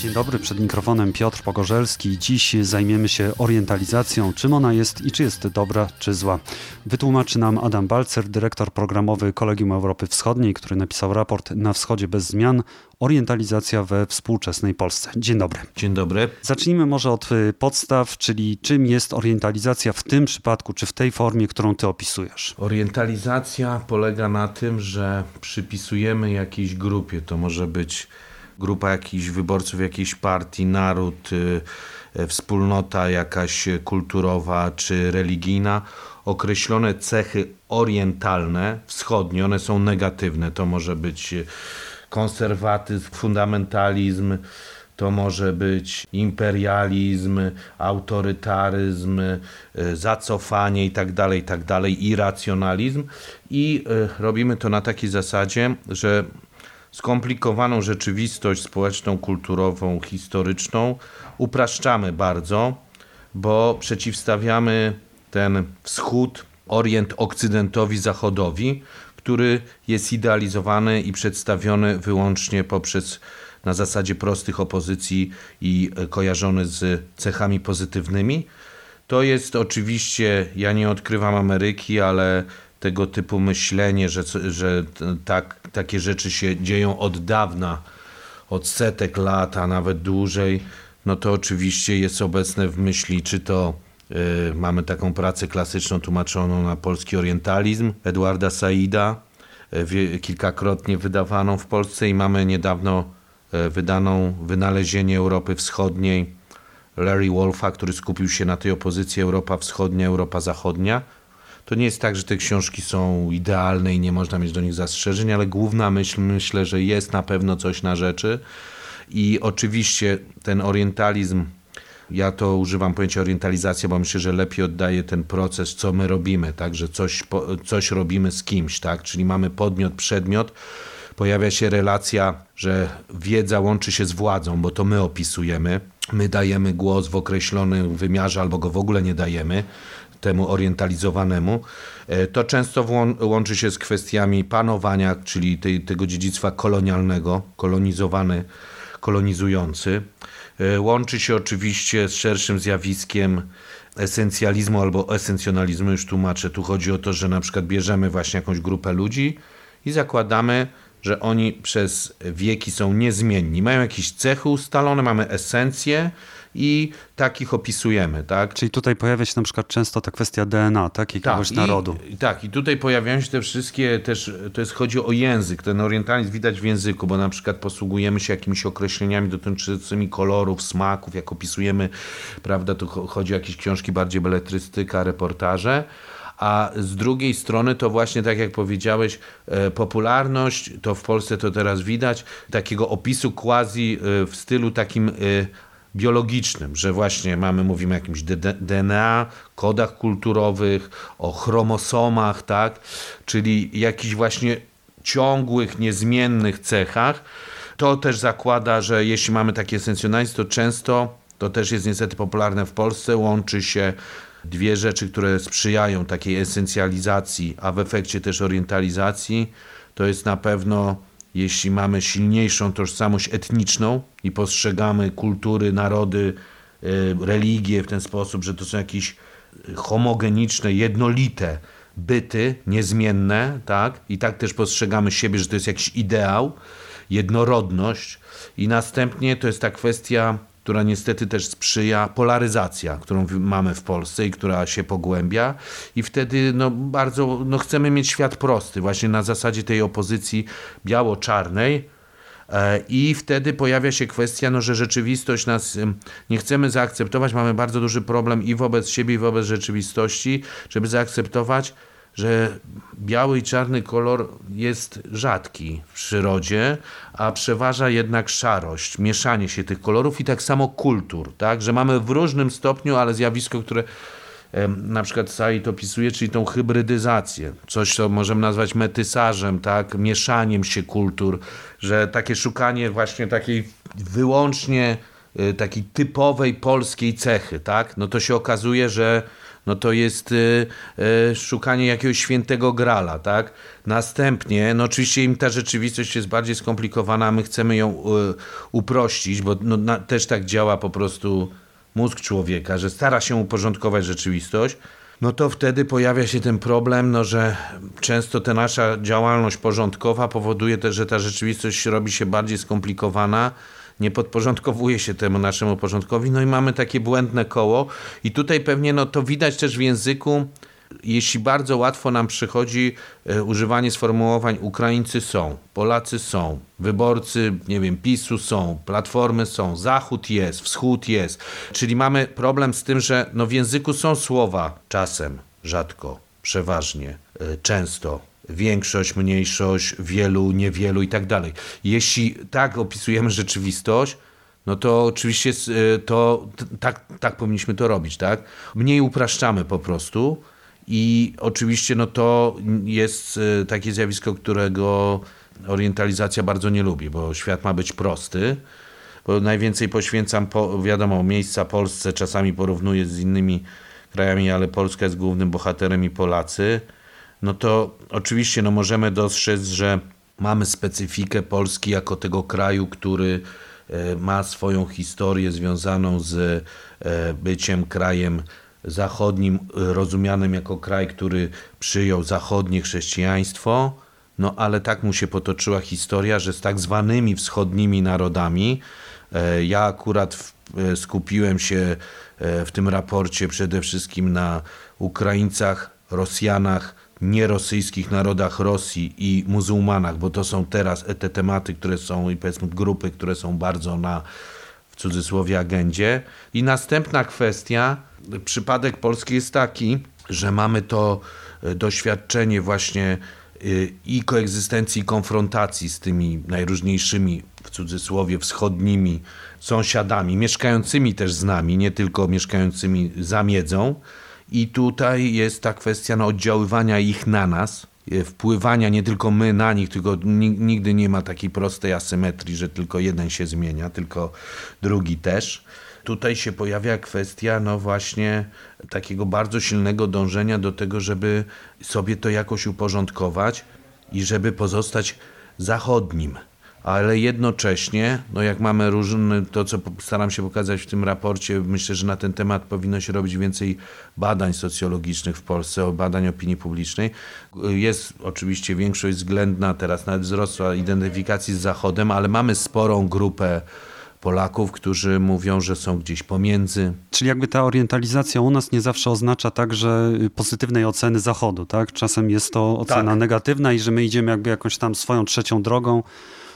Dzień dobry, przed mikrofonem Piotr Pogorzelski. Dziś zajmiemy się orientalizacją, czym ona jest i czy jest dobra, czy zła. Wytłumaczy nam Adam Balcer, dyrektor programowy Kolegium Europy Wschodniej, który napisał raport Na Wschodzie bez zmian orientalizacja we współczesnej Polsce. Dzień dobry. Dzień dobry. Zacznijmy może od y, podstaw, czyli czym jest orientalizacja w tym przypadku, czy w tej formie, którą ty opisujesz? Orientalizacja polega na tym, że przypisujemy jakiejś grupie, to może być grupa jakichś wyborców jakiejś partii, naród, y, y, wspólnota jakaś kulturowa czy religijna, określone cechy orientalne, wschodnie, one są negatywne. To może być konserwatyzm, fundamentalizm, to może być imperializm, autorytaryzm, y, zacofanie itd., tak itd., tak irracjonalizm. I robimy to na takiej zasadzie, że skomplikowaną rzeczywistość społeczną, kulturową, historyczną upraszczamy bardzo, bo przeciwstawiamy ten wschód, orient okcydentowi, zachodowi, który jest idealizowany i przedstawiony wyłącznie poprzez na zasadzie prostych opozycji i kojarzony z cechami pozytywnymi. To jest oczywiście, ja nie odkrywam Ameryki, ale tego typu myślenie, że, że tak, takie rzeczy się dzieją od dawna, od setek lat, a nawet dłużej, no to oczywiście jest obecne w myśli, czy to y, mamy taką pracę klasyczną tłumaczoną na polski orientalizm Edwarda Saida, y, kilkakrotnie wydawaną w Polsce i mamy niedawno y, wydaną Wynalezienie Europy Wschodniej Larry Wolfa, który skupił się na tej opozycji Europa Wschodnia, Europa Zachodnia to nie jest tak, że te książki są idealne i nie można mieć do nich zastrzeżeń, ale główna myśl myślę, że jest na pewno coś na rzeczy. I oczywiście ten orientalizm, ja to używam pojęcia orientalizacja, bo myślę, że lepiej oddaje ten proces, co my robimy, tak, że coś, coś robimy z kimś, tak, czyli mamy podmiot, przedmiot, pojawia się relacja, że wiedza łączy się z władzą, bo to my opisujemy, my dajemy głos w określonym wymiarze albo go w ogóle nie dajemy temu orientalizowanemu, e, to często łączy się z kwestiami panowania, czyli tej, tego dziedzictwa kolonialnego, kolonizowany, kolonizujący. E, łączy się oczywiście z szerszym zjawiskiem esencjalizmu albo esencjonalizmu, już tłumaczę. Tu chodzi o to, że na przykład bierzemy właśnie jakąś grupę ludzi i zakładamy, że oni przez wieki są niezmienni. Mają jakieś cechy ustalone, mamy esencję, i takich opisujemy. Tak? Czyli tutaj pojawia się na przykład często ta kwestia DNA, tak? Jakiegoś tak, narodu. I, tak, i tutaj pojawiają się te wszystkie też, to jest chodzi o język, ten orientalizm widać w języku, bo na przykład posługujemy się jakimiś określeniami dotyczącymi kolorów, smaków, jak opisujemy, prawda, tu chodzi o jakieś książki bardziej beletrystyka, reportaże, a z drugiej strony to właśnie tak jak powiedziałeś, e, popularność, to w Polsce to teraz widać, takiego opisu quasi e, w stylu takim e, biologicznym, że właśnie mamy, mówimy o jakimś DNA, kodach kulturowych, o chromosomach, tak? czyli jakichś właśnie ciągłych, niezmiennych cechach. To też zakłada, że jeśli mamy taki esencjonalizm, to często, to też jest niestety popularne w Polsce, łączy się dwie rzeczy, które sprzyjają takiej esencjalizacji, a w efekcie też orientalizacji. To jest na pewno jeśli mamy silniejszą tożsamość etniczną i postrzegamy kultury, narody, e, religie w ten sposób, że to są jakieś homogeniczne, jednolite byty, niezmienne, tak? I tak też postrzegamy siebie, że to jest jakiś ideał, jednorodność. I następnie to jest ta kwestia która niestety też sprzyja polaryzacja, którą mamy w Polsce i która się pogłębia. I wtedy no, bardzo no, chcemy mieć świat prosty, właśnie na zasadzie tej opozycji biało-czarnej, e, i wtedy pojawia się kwestia, no, że rzeczywistość nas nie chcemy zaakceptować. Mamy bardzo duży problem i wobec siebie, i wobec rzeczywistości, żeby zaakceptować, że biały i czarny kolor jest rzadki w przyrodzie, a przeważa jednak szarość, mieszanie się tych kolorów i tak samo kultur, tak? że mamy w różnym stopniu, ale zjawisko, które na przykład Said opisuje, czyli tą hybrydyzację, coś co możemy nazwać metysażem, tak, mieszaniem się kultur, że takie szukanie właśnie takiej wyłącznie y, takiej typowej polskiej cechy, tak, no to się okazuje, że no to jest y, y, szukanie jakiegoś świętego grala, tak? Następnie, no oczywiście im ta rzeczywistość jest bardziej skomplikowana, a my chcemy ją y, uprościć, bo no, na, też tak działa po prostu mózg człowieka, że stara się uporządkować rzeczywistość, no to wtedy pojawia się ten problem, no, że często ta nasza działalność porządkowa powoduje też, że ta rzeczywistość robi się bardziej skomplikowana, nie podporządkowuje się temu naszemu porządkowi, no i mamy takie błędne koło. I tutaj pewnie no, to widać też w języku, jeśli bardzo łatwo nam przychodzi e, używanie sformułowań Ukraińcy są, Polacy są, wyborcy, nie wiem, PiSu są, Platformy są, Zachód jest, Wschód jest. Czyli mamy problem z tym, że no w języku są słowa czasem, rzadko, przeważnie, e, często, większość, mniejszość, wielu, niewielu i tak dalej. Jeśli tak opisujemy rzeczywistość, no to oczywiście e, to tak, tak powinniśmy to robić, tak? Mniej upraszczamy po prostu i oczywiście no to jest e, takie zjawisko, którego orientalizacja bardzo nie lubi, bo świat ma być prosty, bo najwięcej poświęcam, po, wiadomo, miejsca Polsce, czasami porównuję z innymi krajami, ale Polska jest głównym bohaterem i Polacy, no to oczywiście no możemy dostrzec, że mamy specyfikę Polski jako tego kraju, który e, ma swoją historię związaną z e, byciem krajem zachodnim, rozumianym jako kraj, który przyjął zachodnie chrześcijaństwo, no ale tak mu się potoczyła historia, że z tak zwanymi wschodnimi narodami, e, ja akurat skupiłem się w tym raporcie przede wszystkim na Ukraińcach, Rosjanach, nierosyjskich narodach Rosji i muzułmanach, bo to są teraz te tematy, które są i powiedzmy grupy, które są bardzo na w cudzysłowie agendzie. I następna kwestia, przypadek Polski jest taki, że mamy to e, doświadczenie właśnie e, i koegzystencji, i konfrontacji z tymi najróżniejszymi, w cudzysłowie, wschodnimi sąsiadami, mieszkającymi też z nami, nie tylko mieszkającymi za miedzą, i tutaj jest ta kwestia no, oddziaływania ich na nas, e, wpływania nie tylko my na nich, tylko nigdy nie ma takiej prostej asymetrii, że tylko jeden się zmienia, tylko drugi też. Tutaj się pojawia kwestia, no właśnie, takiego bardzo silnego dążenia do tego, żeby sobie to jakoś uporządkować i żeby pozostać zachodnim ale jednocześnie, no jak mamy różne, to co staram się pokazać w tym raporcie, myślę, że na ten temat powinno się robić więcej badań socjologicznych w Polsce, badań opinii publicznej. Jest oczywiście większość względna, teraz nawet wzrosła identyfikacji z Zachodem, ale mamy sporą grupę Polaków, którzy mówią, że są gdzieś pomiędzy. Czyli jakby ta orientalizacja u nas nie zawsze oznacza także pozytywnej oceny Zachodu, tak? Czasem jest to ocena tak. negatywna i że my idziemy jakby jakąś tam swoją trzecią drogą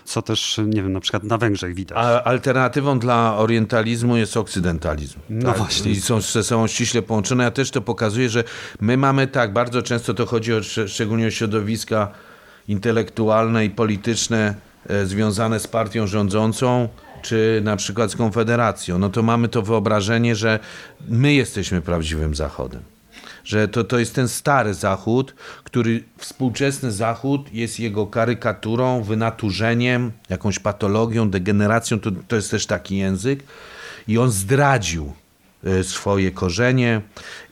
co też, nie wiem, na przykład na Węgrzech widać. A alternatywą dla orientalizmu jest okcydentalizm. No tak? właśnie. I są, są ściśle połączone. Ja też to pokazuje, że my mamy tak, bardzo często to chodzi o, szczególnie o środowiska intelektualne i polityczne e, związane z partią rządzącą, czy na przykład z Konfederacją, no to mamy to wyobrażenie, że my jesteśmy prawdziwym Zachodem że to, to jest ten stary Zachód, który współczesny Zachód jest jego karykaturą, wynaturzeniem, jakąś patologią, degeneracją, to, to jest też taki język. I on zdradził e, swoje korzenie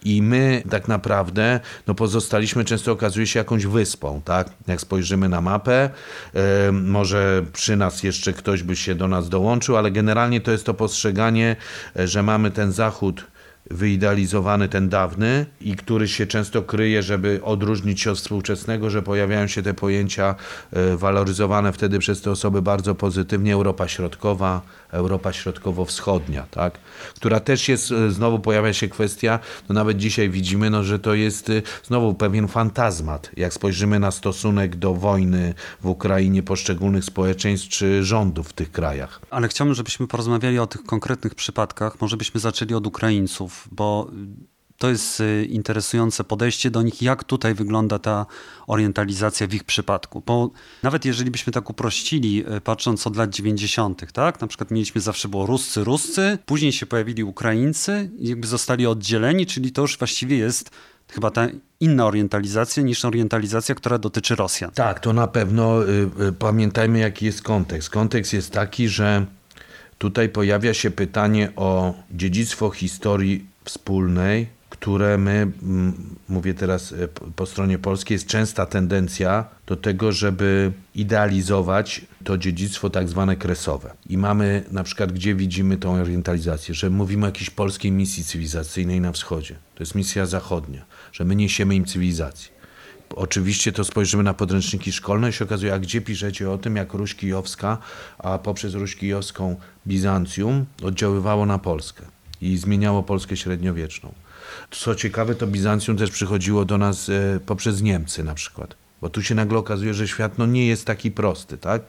i my tak naprawdę no pozostaliśmy, często okazuje się jakąś wyspą, tak? Jak spojrzymy na mapę, e, może przy nas jeszcze ktoś by się do nas dołączył, ale generalnie to jest to postrzeganie, e, że mamy ten zachód wyidealizowany ten dawny i który się często kryje, żeby odróżnić się od współczesnego, że pojawiają się te pojęcia e, waloryzowane wtedy przez te osoby bardzo pozytywnie, Europa Środkowa, Europa Środkowo-Wschodnia, tak? która też jest, e, znowu pojawia się kwestia, no nawet dzisiaj widzimy, no, że to jest e, znowu pewien fantazmat, jak spojrzymy na stosunek do wojny w Ukrainie poszczególnych społeczeństw czy rządów w tych krajach. Ale chciałbym, żebyśmy porozmawiali o tych konkretnych przypadkach, może byśmy zaczęli od Ukraińców, bo to jest y, interesujące podejście do nich, jak tutaj wygląda ta orientalizacja w ich przypadku. Bo nawet jeżeli byśmy tak uprościli, y, patrząc od lat 90., tak? Na przykład mieliśmy zawsze było Ruscy, Ruscy, później się pojawili Ukraińcy jakby zostali oddzieleni, czyli to już właściwie jest chyba ta inna orientalizacja niż orientalizacja, która dotyczy Rosjan. Tak, to na pewno y, y, pamiętajmy, jaki jest kontekst. Kontekst jest taki, że tutaj pojawia się pytanie o dziedzictwo historii wspólnej, które my, mówię teraz e, po stronie polskiej, jest częsta tendencja do tego, żeby idealizować to dziedzictwo tak zwane kresowe. I mamy na przykład, gdzie widzimy tą orientalizację, że mówimy o jakiejś polskiej misji cywilizacyjnej na wschodzie. To jest misja zachodnia, że my niesiemy im cywilizację. Oczywiście to spojrzymy na podręczniki szkolne i się okazuje, a gdzie piszecie o tym, jak Ruś Kijowska, a poprzez Ruś Kijowską Bizancjum oddziaływało na Polskę i zmieniało Polskę średniowieczną. Co ciekawe, to Bizancjum też przychodziło do nas e, poprzez Niemcy na przykład, bo tu się nagle okazuje, że świat no, nie jest taki prosty, tak?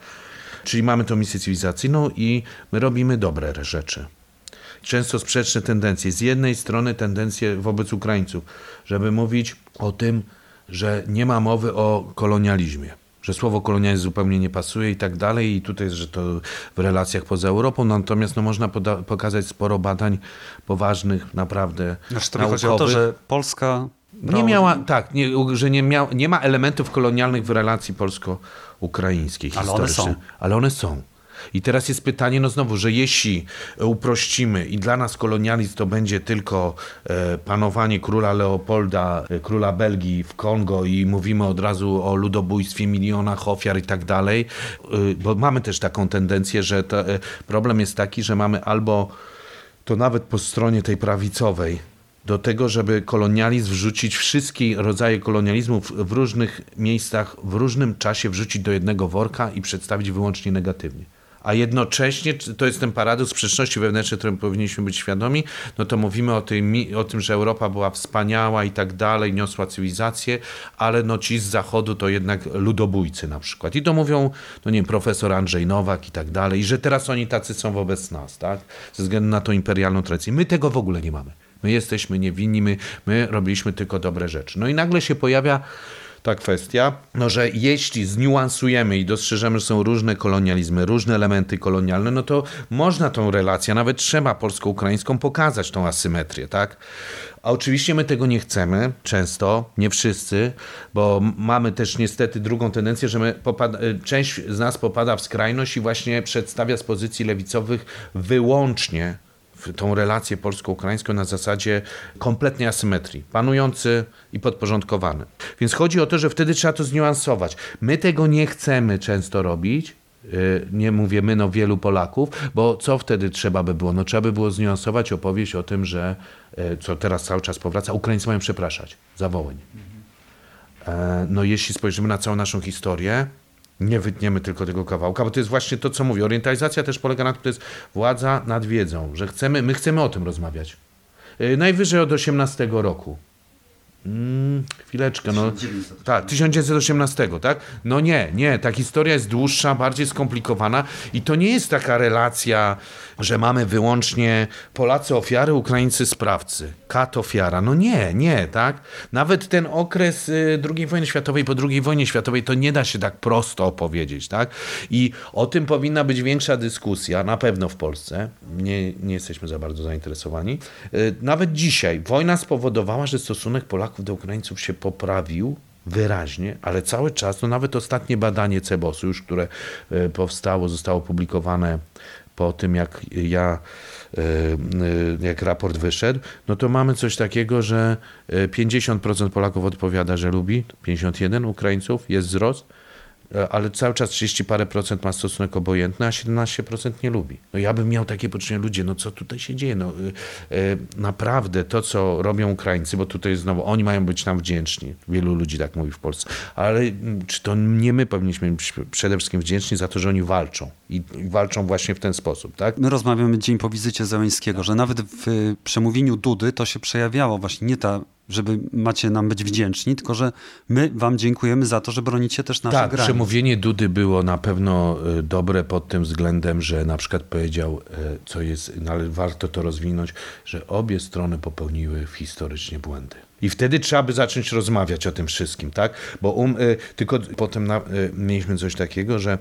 Czyli mamy tą misję cywilizacyjną i my robimy dobre rzeczy. Często sprzeczne tendencje. Z jednej strony tendencje wobec Ukraińców, żeby mówić o tym, że nie ma mowy o kolonializmie że słowo kolonializm zupełnie nie pasuje i tak dalej i tutaj, że to w relacjach poza Europą, natomiast no, można pokazać sporo badań poważnych, naprawdę Znaczy to chodzi o to, że Polska... Nie miała, tak, nie, że nie, miał, nie ma elementów kolonialnych w relacji polsko-ukraińskiej Ale one są. Ale one są. I teraz jest pytanie, no znowu, że jeśli uprościmy i dla nas kolonializm to będzie tylko e, panowanie króla Leopolda, e, króla Belgii w Kongo i mówimy od razu o ludobójstwie, milionach ofiar i tak dalej, e, bo mamy też taką tendencję, że problem jest taki, że mamy albo to nawet po stronie tej prawicowej, do tego, żeby kolonializm wrzucić, wszystkie rodzaje kolonializmów w różnych miejscach, w różnym czasie wrzucić do jednego worka i przedstawić wyłącznie negatywnie a jednocześnie, to jest ten paradoks sprzeczności wewnętrznej, którym powinniśmy być świadomi, no to mówimy o tym, o tym, że Europa była wspaniała i tak dalej, niosła cywilizację, ale no ci z zachodu to jednak ludobójcy na przykład. I to mówią, no nie wiem, profesor Andrzej Nowak i tak dalej, i że teraz oni tacy są wobec nas, tak? Ze względu na tą imperialną tradycję. My tego w ogóle nie mamy. My jesteśmy niewinni, my, my robiliśmy tylko dobre rzeczy. No i nagle się pojawia ta kwestia, no, że jeśli zniuansujemy i dostrzeżemy, że są różne kolonializmy, różne elementy kolonialne, no to można tą relację, nawet trzeba polsko-ukraińską pokazać tą asymetrię, tak? A oczywiście my tego nie chcemy, często, nie wszyscy, bo mamy też niestety drugą tendencję, że my popada, część z nas popada w skrajność i właśnie przedstawia z pozycji lewicowych wyłącznie tą relację polsko-ukraińską na zasadzie kompletnej asymetrii, panujący i podporządkowany. Więc chodzi o to, że wtedy trzeba to zniuansować. My tego nie chcemy często robić, y, nie mówię my, no wielu Polaków, bo co wtedy trzeba by było? No trzeba by było zniuansować opowieść o tym, że, y, co teraz cały czas powraca, Ukraińcy mają przepraszać za Wołyń. E, no jeśli spojrzymy na całą naszą historię, nie wytniemy tylko tego kawałka, bo to jest właśnie to, co mówię. Orientalizacja też polega na tym, to jest władza nad wiedzą, że chcemy, my chcemy o tym rozmawiać. Y, najwyżej od 18 roku. Chwileczkę, no. 1918. Tak, 1918, tak? No nie, nie, ta historia jest dłuższa, bardziej skomplikowana i to nie jest taka relacja, że mamy wyłącznie Polacy ofiary, Ukraińcy sprawcy. Kat ofiara. No nie, nie, tak? Nawet ten okres y, II wojny światowej, po II wojnie światowej, to nie da się tak prosto opowiedzieć, tak? I o tym powinna być większa dyskusja, na pewno w Polsce. Nie, nie jesteśmy za bardzo zainteresowani. Y, nawet dzisiaj wojna spowodowała, że stosunek Polaków do Ukraińców się poprawił, wyraźnie, ale cały czas, no nawet ostatnie badanie Cebosu, już które y, powstało, zostało opublikowane po tym, jak ja, e, e, jak raport wyszedł, no to mamy coś takiego, że 50% e, Polaków odpowiada, że lubi, 51 Ukraińców, jest wzrost, E, ale cały czas 30 parę procent ma stosunek obojętny, a 17% nie lubi. No ja bym miał takie poczucie, ludzie, no co tutaj się dzieje? No, y, y, naprawdę to, co robią Ukraińcy, bo tutaj znowu oni mają być nam wdzięczni. Wielu ludzi tak mówi w Polsce. Ale mm, czy to nie my powinniśmy być przede wszystkim wdzięczni za to, że oni walczą i, i walczą właśnie w ten sposób, tak? My rozmawiamy dzień po wizycie Zeleńskiego, że nawet w przemówieniu Dudy to się przejawiało właśnie nie ta żeby macie nam być wdzięczni, tylko że my wam dziękujemy za to, że bronicie też nasze tak, granic. przemówienie Dudy było na pewno e, dobre pod tym względem, że na przykład powiedział, e, co jest, no ale warto to rozwinąć, że obie strony popełniły historycznie błędy. I wtedy trzeba by zacząć rozmawiać o tym wszystkim, tak? Bo um, y, tylko potem na, y, mieliśmy coś takiego, że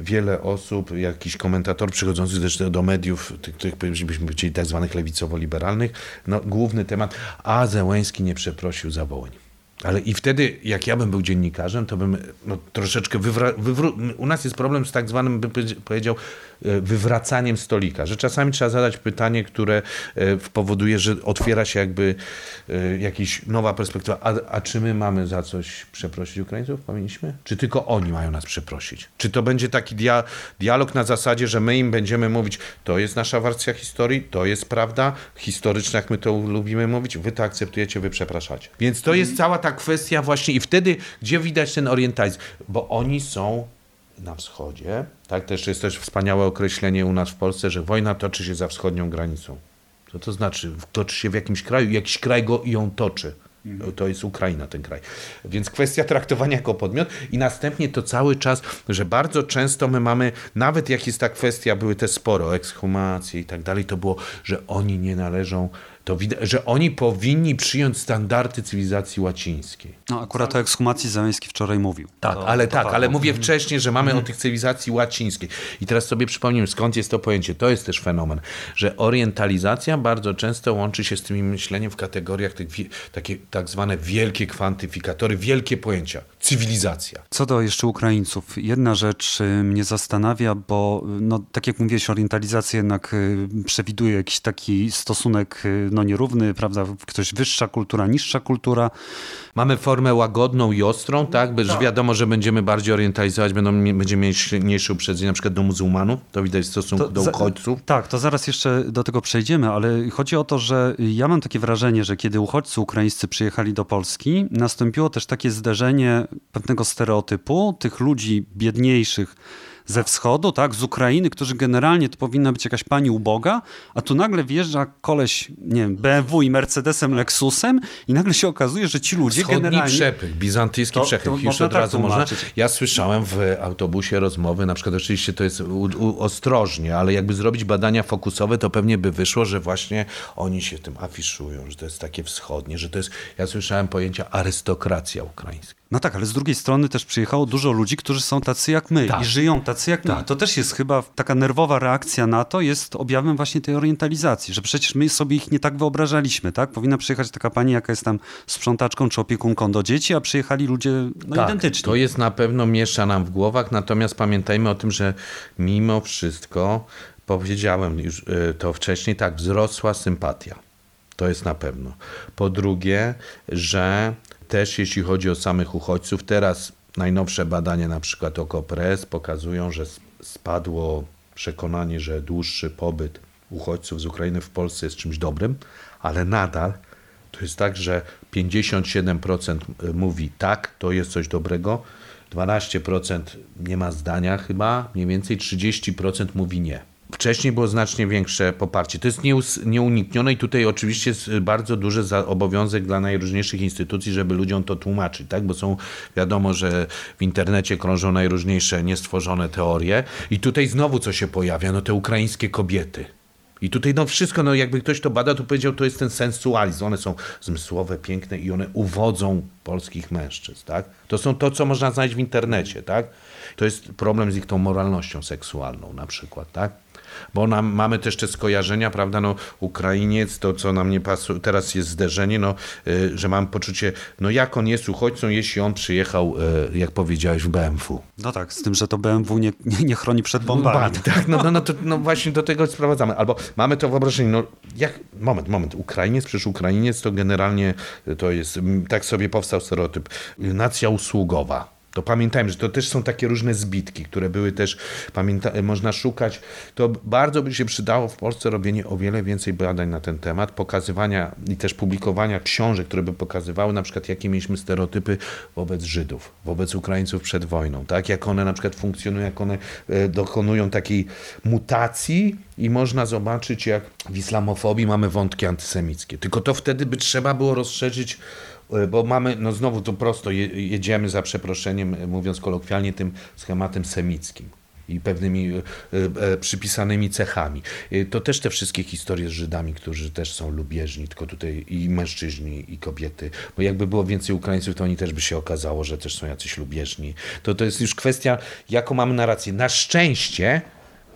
wiele osób, jakiś komentator przychodzący zresztą do mediów, tych, których byśmy powiedzieli tak zwanych lewicowo-liberalnych, no, główny temat, a Zełęński nie przeprosił za Wołyń. Ale i wtedy, jak ja bym był dziennikarzem, to bym no, troszeczkę wywra- U nas jest problem z tak zwanym, bym powiedział, e, wywracaniem stolika, że czasami trzeba zadać pytanie, które e, powoduje, że otwiera się jakby e, jakaś nowa perspektywa. A, a czy my mamy za coś przeprosić Ukraińców? Powinniśmy? Czy tylko oni mają nas przeprosić? Czy to będzie taki dia- dialog na zasadzie, że my im będziemy mówić, to jest nasza wersja historii, to jest prawda historyczna, jak my to lubimy mówić, wy to akceptujecie, wy przepraszacie. Więc to jest cała ta kwestia właśnie i wtedy, gdzie widać ten orientalizm, bo oni są na wschodzie, tak też jest też wspaniałe określenie u nas w Polsce, że wojna toczy się za wschodnią granicą. Co to znaczy? Toczy się w jakimś kraju, jakiś kraj go i ją toczy. To jest Ukraina, ten kraj. Więc kwestia traktowania jako podmiot i następnie to cały czas, że bardzo często my mamy, nawet jak jest ta kwestia, były te sporo, ekshumacje i tak dalej, to było, że oni nie należą to widać, że oni powinni przyjąć standardy cywilizacji łacińskiej. No akurat o ekshumacji Zeleński wczoraj mówił. Tak, to, ale to tak, ale mówię wcześniej, że mamy o tych cywilizacji łacińskiej. I teraz sobie przypomnijmy, skąd jest to pojęcie. To jest też fenomen, że orientalizacja bardzo często łączy się z tym myśleniem w kategoriach tych, takie tak zwane wielkie kwantyfikatory, wielkie pojęcia. Cywilizacja. Co do jeszcze Ukraińców, jedna rzecz y, mnie zastanawia, bo y, no, tak jak mówiłeś, orientalizacja jednak y, przewiduje jakiś taki stosunek y, no, nierówny, prawda? Ktoś wyższa kultura, niższa kultura. Mamy formę łagodną i ostrą, tak? Bo że wiadomo, że będziemy bardziej orientalizować, będą, będziemy mieć mniejsze uprzedzenie na przykład do muzułmanów. To widać w stosunku do za- uchodźców. Tak, to zaraz jeszcze do tego przejdziemy, ale chodzi o to, że ja mam takie wrażenie, że kiedy uchodźcy ukraińscy przyjechali do Polski, nastąpiło też takie zderzenie pewnego stereotypu tych ludzi biedniejszych ze wschodu, tak, z Ukrainy, którzy generalnie to powinna być jakaś pani uboga, a tu nagle wjeżdża koleś, nie wiem, BMW i Mercedesem, Lexusem i nagle się okazuje, że ci ludzie Wschodni generalnie... przepych, bizantyjski To- przepych. to Już można od tak razu można. tłumaczyć. Ja słyszałem w autobusie rozmowy, na przykład oczywiście to jest u, u, ostrożnie, ale jakby zrobić badania fokusowe, to pewnie by wyszło, że właśnie oni się tym afiszują, że to jest takie wschodnie, że to jest, ja słyszałem pojęcia arystokracja ukraińska. No tak, ale z drugiej strony też przyjechało dużo ludzi, którzy są tacy jak my Tak. i żyją tacy jak my. Tak. I to też jest chyba taka nerwowa reakcja na to, jest objawem właśnie tej orientalizacji, że przecież my sobie ich nie tak wyobrażaliśmy, tak? Powinna przyjechać taka pani, jaka jest tam sprzątaczką czy opiekunką do dzieci, a przyjechali ludzie no, identyczni. Tak, To jest na pewno miesza nam w głowach, natomiast pamiętajmy o tym, że mimo wszystko, powiedziałem już y, to wcześniej, tak, wzrosła sympatia. To jest na pewno. Po drugie, że też jeśli chodzi o samych uchodźców, teraz najnowsze badania, na przykład OKO.press, pokazują, że spadło przekonanie, że dłuższy pobyt uchodźców z Ukrainy w Polsce jest czymś dobrym, ale nadal to jest tak, że 57% mówi tak, to jest coś dobrego, 12% nie ma zdania chyba, mniej więcej 30% mówi nie. Wcześniej było znacznie większe poparcie. To jest nieuniknione i tutaj oczywiście jest bardzo duży obowiązek dla najróżniejszych instytucji, żeby ludziom to tłumaczyć, tak? bo są wiadomo, że w internecie krążą najróżniejsze niestworzone teorie i tutaj znowu co się pojawia, no te ukraińskie kobiety. I tutaj no wszystko, no jakby ktoś to bada, to powiedział, to jest ten sensualizm. One są zmysłowe, piękne i one uwodzą polskich mężczyzn, tak? To są to, co można znaleźć w internecie, tak? To jest problem z ich tą moralnością seksualną na przykład, tak? Bo nam, mamy też te skojarzenia, prawda, no Ukrainiec, to co nam nie pasuje, teraz jest zderzenie, no, y, że mam poczucie, no jak on jest uchodźcą, jeśli on przyjechał, y, jak powiedziałeś, w BMW. No tak, z tym, że to BMW nie, nie, nie chroni przed bombami. Bombami, tak, no, no, no, to, no właśnie do tego sprowadzamy. Albo mamy to wyobrażenie, no jak, moment, moment, Ukrainiec, przecież Ukrainiec to generalnie to jest, mm, tak sobie powstał stereotyp, nacja usługowa. To pamiętajmy, że to też są takie różne zbitki, które były też, pamięta, można szukać. To bardzo by się przydało w Polsce robienie o wiele więcej badań na ten temat, pokazywania i też publikowania książek, które by pokazywały na przykład, jakie mieliśmy stereotypy wobec Żydów, wobec Ukraińców przed wojną, tak? Jak one na przykład funkcjonują, jak one e, dokonują takiej mutacji i można zobaczyć, jak w islamofobii mamy wątki antysemickie. Tylko to wtedy by trzeba było rozszerzyć bo mamy, no znowu to prosto, je, jedziemy za przeproszeniem, e, mówiąc kolokwialnie, tym schematem semickim i pewnymi e, e, przypisanymi cechami. E, To też te wszystkie historie z Żydami, którzy też są lubieżni, tylko tutaj i mężczyźni, i kobiety, bo jakby było więcej Ukraińców, to oni też by się okazało, że też są jacyś lubieżni. To, to jest już kwestia, jaką mamy narrację. Na szczęście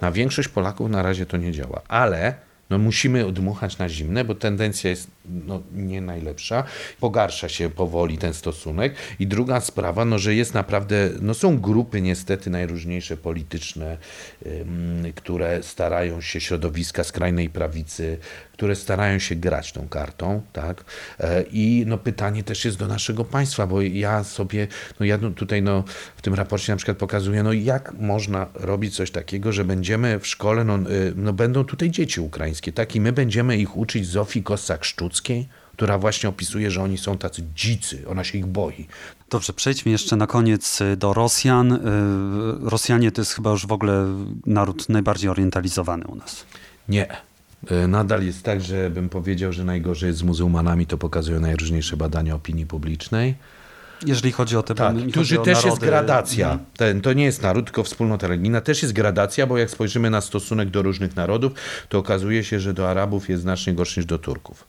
na większość Polaków na razie to nie działa, ale no musimy odmuchać na zimne, bo tendencja jest no, nie najlepsza. Pogarsza się powoli ten stosunek. I druga sprawa, no, że jest naprawdę, no są grupy niestety najróżniejsze polityczne, które starają się, środowiska skrajnej prawicy, które starają się grać tą kartą, tak? E, I no pytanie też jest do naszego państwa, bo ja sobie, no ja no, tutaj no, w tym raporcie na przykład pokazuję, no jak można robić coś takiego, że będziemy w szkole, no, y, no będą tutaj dzieci ukraińskie, tak? I my będziemy ich uczyć Zofii Kossak-Sztuckiej, która właśnie opisuje, że oni są tacy dzicy, ona się ich boi. Dobrze, przejdźmy jeszcze na koniec y, do Rosjan. Y, Rosjanie to jest chyba już w ogóle naród najbardziej orientalizowany u nas. Nie. E, nadal jest tak, że bym powiedział, że najgorzej jest z muzułmanami, to pokazują najróżniejsze badania opinii publicznej. Jeżeli chodzi o te tak, którzy też narody... jest gradacja. Mhm. Ten, to nie jest naród, tylko wspólnota religijna. Też jest gradacja, bo jak spojrzymy na stosunek do różnych narodów, to okazuje się, że do Arabów jest znacznie gorszy niż do Turków.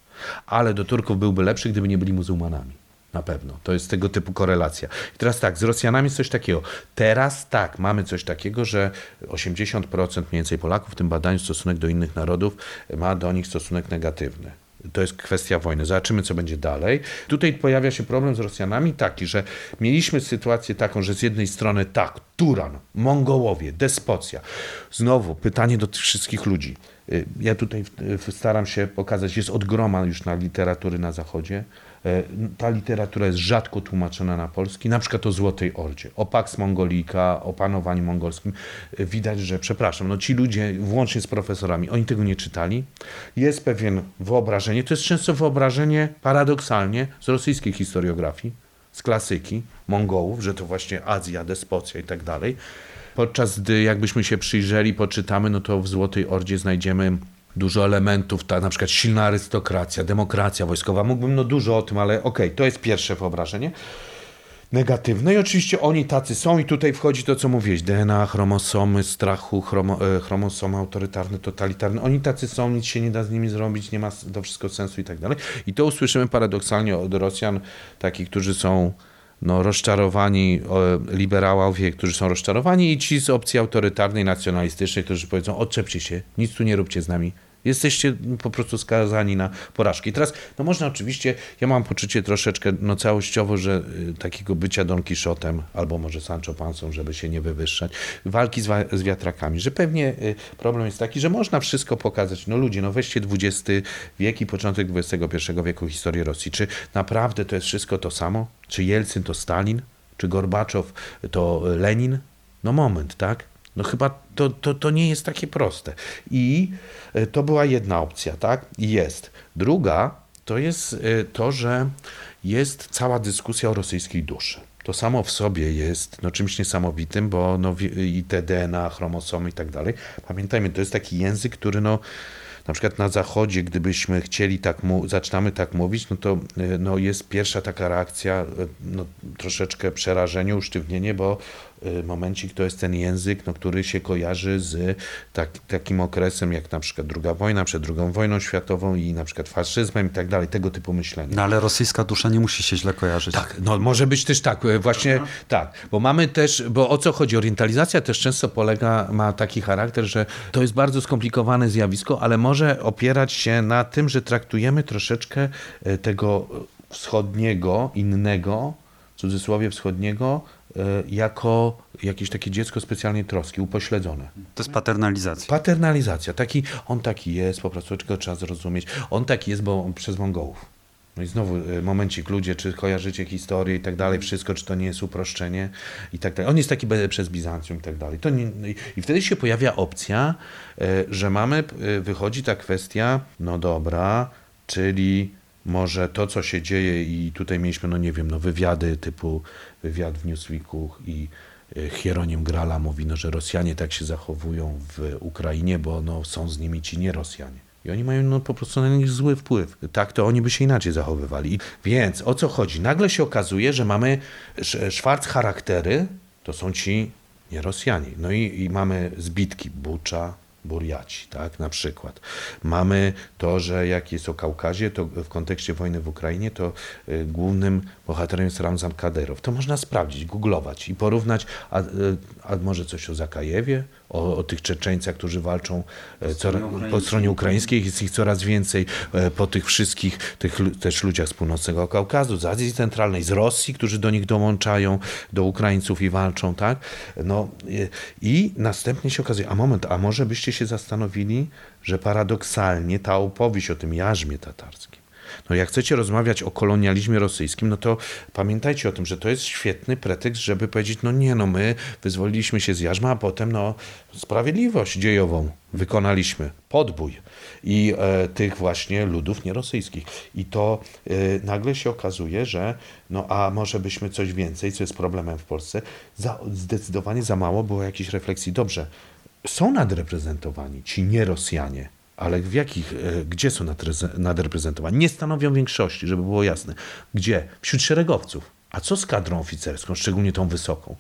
Ale do Turków byłby lepszy, gdyby nie byli muzułmanami. Na pewno. To jest tego typu korelacja. I teraz tak, z Rosjanami jest coś takiego. Teraz tak, mamy coś takiego, że 80% mniej więcej Polaków w tym badaniu stosunek do innych narodów ma do nich stosunek negatywny. To jest kwestia wojny. Zobaczymy, co będzie dalej. Tutaj pojawia się problem z Rosjanami taki, że mieliśmy sytuację taką, że z jednej strony tak, Turan, Mongołowie, despocja. Znowu pytanie do tych wszystkich ludzi. Y, ja tutaj staram się pokazać, jest od groma już na literatury na Zachodzie. E, ta literatura jest rzadko tłumaczona na polski, na przykład o Złotej Ordzie, o Pax Mongolika, o panowaniu mongolskim. E, widać, że, przepraszam, no ci ludzie, włącznie z profesorami, oni tego nie czytali. Jest pewien wyobrażenie, to jest często wyobrażenie paradoksalnie z rosyjskiej historiografii, z klasyki Mongołów, że to właśnie Azja, despocja i tak dalej. Podczas gdy jakbyśmy się przyjrzeli, poczytamy, no to w Złotej Ordzie znajdziemy dużo elementów, ta na przykład silna arystokracja, demokracja wojskowa. Mógłbym no dużo o tym, ale okej, okay, to jest pierwsze wyobrażenie negatywne i oczywiście oni tacy są i tutaj wchodzi to, co mówiłeś, DNA, chromosomy, strachu, chromo, e, chromosomy autorytarne, totalitarne. Oni tacy są, nic się nie da z nimi zrobić, nie ma to wszystko sensu i tak dalej. I to usłyszymy paradoksalnie od Rosjan, takich, którzy są no, rozczarowani, liberałowie, którzy są rozczarowani i ci z opcji autorytarnej, nacjonalistycznej, którzy powiedzą odczepcie się, nic tu nie róbcie z nami, Jesteście po prostu skazani na porażki. I teraz, no można oczywiście, ja mam poczucie troszeczkę, no całościowo, że y, takiego bycia Don Quixotem, albo może Sancho Pansą, żeby się nie wywyższać, walki z, z wiatrakami, że pewnie y, problem jest taki, że można wszystko pokazać. No ludzie, no weźcie XX wiek i początek XXI wieku historii Rosji. Czy naprawdę to jest wszystko to samo? Czy Jelcyn to Stalin? Czy Gorbaczow to Lenin? No moment, tak? No chyba to, to, to nie jest takie proste. I e, to była jedna opcja, tak? I jest. Druga to jest e, to, że jest cała dyskusja o rosyjskiej duszy. To samo w sobie jest no, czymś niesamowitym, bo no, i te DNA, chromosomy i tak dalej. Pamiętajmy, to jest taki język, który no, na przykład na zachodzie, gdybyśmy chcieli tak, mu, zaczynamy tak mówić, no to e, no, jest pierwsza taka reakcja, no, troszeczkę przerażenie, usztywnienie, bo momencik to jest ten język, no, który się kojarzy z tak, takim okresem jak na przykład druga wojna, przed drugą wojną światową i na przykład faszyzmem i tak dalej, tego typu myślenie. No ale rosyjska dusza nie musi się źle kojarzyć. Tak, no może być też tak, y, właśnie Aha. tak, bo mamy też, bo o co chodzi, orientalizacja też często polega, ma taki charakter, że to jest bardzo skomplikowane zjawisko, ale może opierać się na tym, że traktujemy troszeczkę y, tego wschodniego, innego, w cudzysłowie wschodniego, E, jako jakieś takie dziecko specjalnej troski, upośledzone. To jest paternalizacja. Paternalizacja. Taki, on taki jest, po prostu tylko trzeba zrozumieć. On taki jest, bo przez Mongołów. No i znowu e, momencik ludzie, czy kojarzycie historię i tak dalej, wszystko, czy to nie jest uproszczenie i tak dalej. On jest taki przez Bizancjum i tak dalej. To nie, no I wtedy się pojawia opcja, e, że mamy, wychodzi ta kwestia, no dobra, czyli może to, co się dzieje i tutaj mieliśmy, no nie wiem, no wywiady typu wywiad w Newsweeku i e, Hieronim Grala mówi, no, że Rosjanie tak się zachowują w Ukrainie, bo no, są z nimi ci nie Rosjanie. I oni mają no, po prostu na nich zły wpływ. Tak to oni by się inaczej zachowywali. Więc o co chodzi? Nagle się okazuje, że mamy szwarc charaktery, to są ci nie Rosjanie. No i, i mamy zbitki Bucza, Buriaci, tak, na przykład. Mamy to, że jak jest o Kaukazie, to w kontekście wojny w Ukrainie, to y, głównym bohaterem jest Ramzan Kadyrow. To można sprawdzić, googlować i porównać, a, y, a może coś o Zakajewie, o, o tych Czeczeńcach, którzy walczą e, coraz, po stronie ukraińskiej, jest ich coraz więcej, e, po tych wszystkich tych też ludziach z północnego Kaukazu, z Azji Centralnej, z Rosji, którzy do nich dołączają, do Ukraińców i walczą, tak? No i następnie się okazuje, a moment, a może byście się zastanowili, że paradoksalnie ta opowieść o tym jarzmie tatarskim, no jak chcecie rozmawiać o kolonializmie rosyjskim, no to pamiętajcie o tym, że to jest świetny pretekst, żeby powiedzieć, no nie, no my wyzwoliliśmy się z jarzma, a potem no sprawiedliwość dziejową wykonaliśmy, podbój. I e, tych właśnie ludów nierosyjskich. I to e, nagle się okazuje, że no a może byśmy coś więcej, co jest problemem w Polsce, za, zdecydowanie za mało było jakiejś refleksji. Dobrze, są nadreprezentowani ci nierosjanie, ale w jakich, e, gdzie są nadreprezentowani? Nie stanowią większości, żeby było jasne. Gdzie? Wśród szeregowców. A co z kadrą oficerską, szczególnie tą wysoką?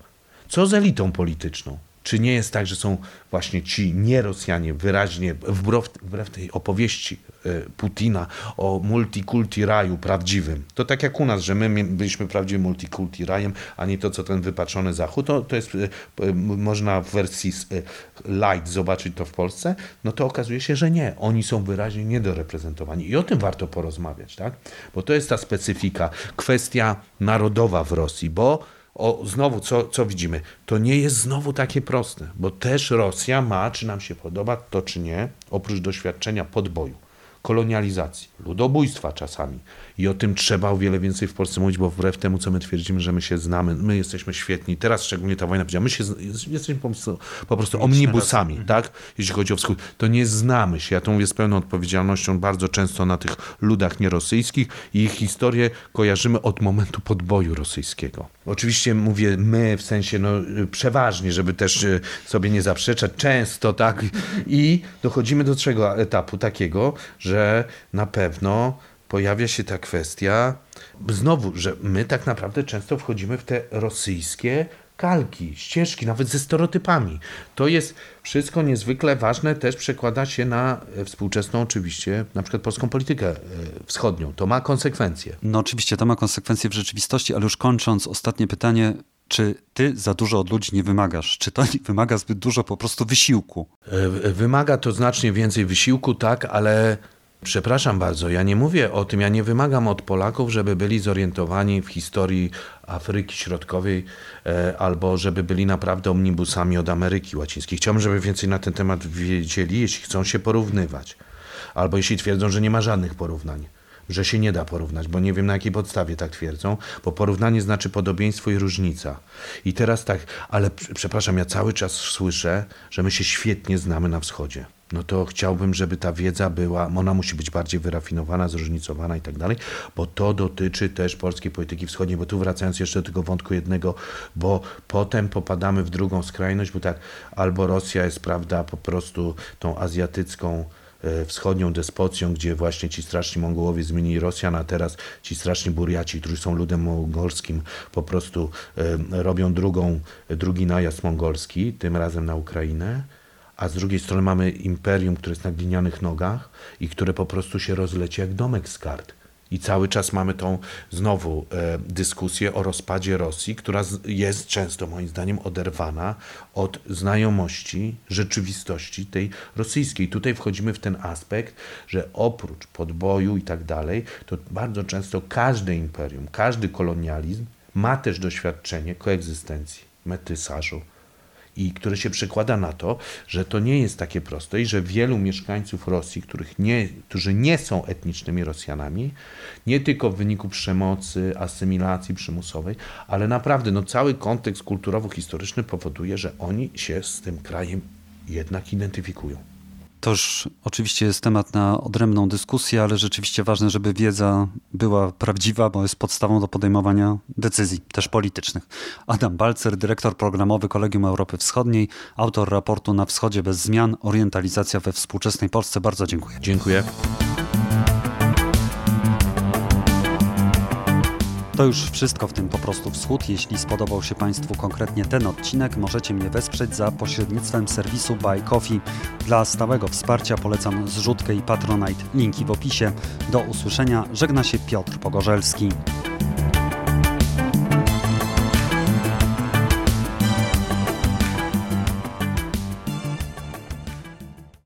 Co z elitą polityczną? Czy nie jest tak, że są właśnie ci nierosjanie wyraźnie, wbrew, wbrew tej opowieści e, Putina o multikulti raju prawdziwym, to tak jak u nas, że my byliśmy prawdziwym multikulti rajem, a nie to, co ten wypaczony Zachód, to, to jest, e, można w wersji e, light zobaczyć to w Polsce, no to okazuje się, że nie. Oni są wyraźnie niedoreprezentowani. I o tym warto porozmawiać, tak? Bo to jest ta specyfika, kwestia narodowa w Rosji, bo o, znowu, co, co widzimy? To nie jest znowu takie proste, bo też Rosja ma, czy nam się podoba to, czy nie, oprócz doświadczenia podboju, kolonializacji, ludobójstwa czasami, i o tym trzeba o wiele więcej w Polsce mówić, bo wbrew temu, co my twierdzimy, że my się znamy, my jesteśmy świetni. Teraz szczególnie ta wojna powiedziała, my się jesteśmy po prostu, po prostu omnibusami, tak? Jeśli chodzi o wschód. To nie znamy się. Ja to mówię z pełną odpowiedzialnością bardzo często na tych ludach nierosyjskich i ich historię kojarzymy od momentu podboju rosyjskiego. Oczywiście mówię my, w sensie no, przeważnie, żeby też e, sobie nie zaprzeczać, często, tak? I dochodzimy do trzeciego etapu takiego, że na pewno pojawia się ta kwestia, znowu, że my tak naprawdę często wchodzimy w te rosyjskie kalki, ścieżki, nawet ze stereotypami. To jest wszystko niezwykle ważne, też przekłada się na e, współczesną oczywiście, na przykład polską politykę e, wschodnią. To ma konsekwencje. No oczywiście, to ma konsekwencje w rzeczywistości, ale już kończąc, ostatnie pytanie. Czy ty za dużo od ludzi nie wymagasz? Czy to wymaga zbyt dużo po prostu wysiłku? E, wymaga to znacznie więcej wysiłku, tak, ale Przepraszam bardzo, ja nie mówię o tym, ja nie wymagam od Polaków, żeby byli zorientowani w historii Afryki Środkowej e, albo żeby byli naprawdę omnibusami od Ameryki Łacińskiej. Chciałbym, żeby więcej na ten temat wiedzieli, jeśli chcą się porównywać, albo jeśli twierdzą, że nie ma żadnych porównań że się nie da porównać, bo nie wiem na jakiej podstawie tak twierdzą, bo porównanie znaczy podobieństwo i różnica. I teraz tak, ale przepraszam, ja cały czas słyszę, że my się świetnie znamy na wschodzie no to chciałbym, żeby ta wiedza była, ona musi być bardziej wyrafinowana, zróżnicowana i tak dalej, bo to dotyczy też polskiej polityki wschodniej, bo tu wracając jeszcze do tego wątku jednego, bo potem popadamy w drugą skrajność, bo tak, albo Rosja jest, prawda, po prostu tą azjatycką e, wschodnią despocją, gdzie właśnie ci straszni Mongołowie zmienili Rosjan, a teraz ci straszni Buriaci, którzy są ludem mongolskim, po prostu e, robią drugą, drugi najazd mongolski, tym razem na Ukrainę a z drugiej strony mamy imperium, które jest na glinianych nogach i które po prostu się rozleci jak domek z kart. I cały czas mamy tą znowu e, dyskusję o rozpadzie Rosji, która z, jest często moim zdaniem oderwana od znajomości rzeczywistości tej rosyjskiej. Tutaj wchodzimy w ten aspekt, że oprócz podboju i tak dalej, to bardzo często każde imperium, każdy kolonializm ma też doświadczenie koegzystencji, metysażu, i które się przekłada na to, że to nie jest takie proste i że wielu mieszkańców Rosji, których nie, którzy nie są etnicznymi Rosjanami, nie tylko w wyniku przemocy, asymilacji przymusowej, ale naprawdę no, cały kontekst kulturowo-historyczny powoduje, że oni się z tym krajem jednak identyfikują. To już oczywiście jest temat na odrębną dyskusję, ale rzeczywiście ważne, żeby wiedza była prawdziwa, bo jest podstawą do podejmowania decyzji, też politycznych. Adam Balcer, dyrektor programowy Kolegium Europy Wschodniej, autor raportu Na Wschodzie bez zmian, orientalizacja we współczesnej Polsce. Bardzo dziękuję. Dziękuję. To już wszystko w tym po prostu wschód. Jeśli spodobał się Państwu konkretnie ten odcinek, możecie mnie wesprzeć za pośrednictwem serwisu Buy Coffee. Dla stałego wsparcia polecam zrzutkę i Patronite. Linki w opisie. Do usłyszenia. Żegna się Piotr Pogorzelski.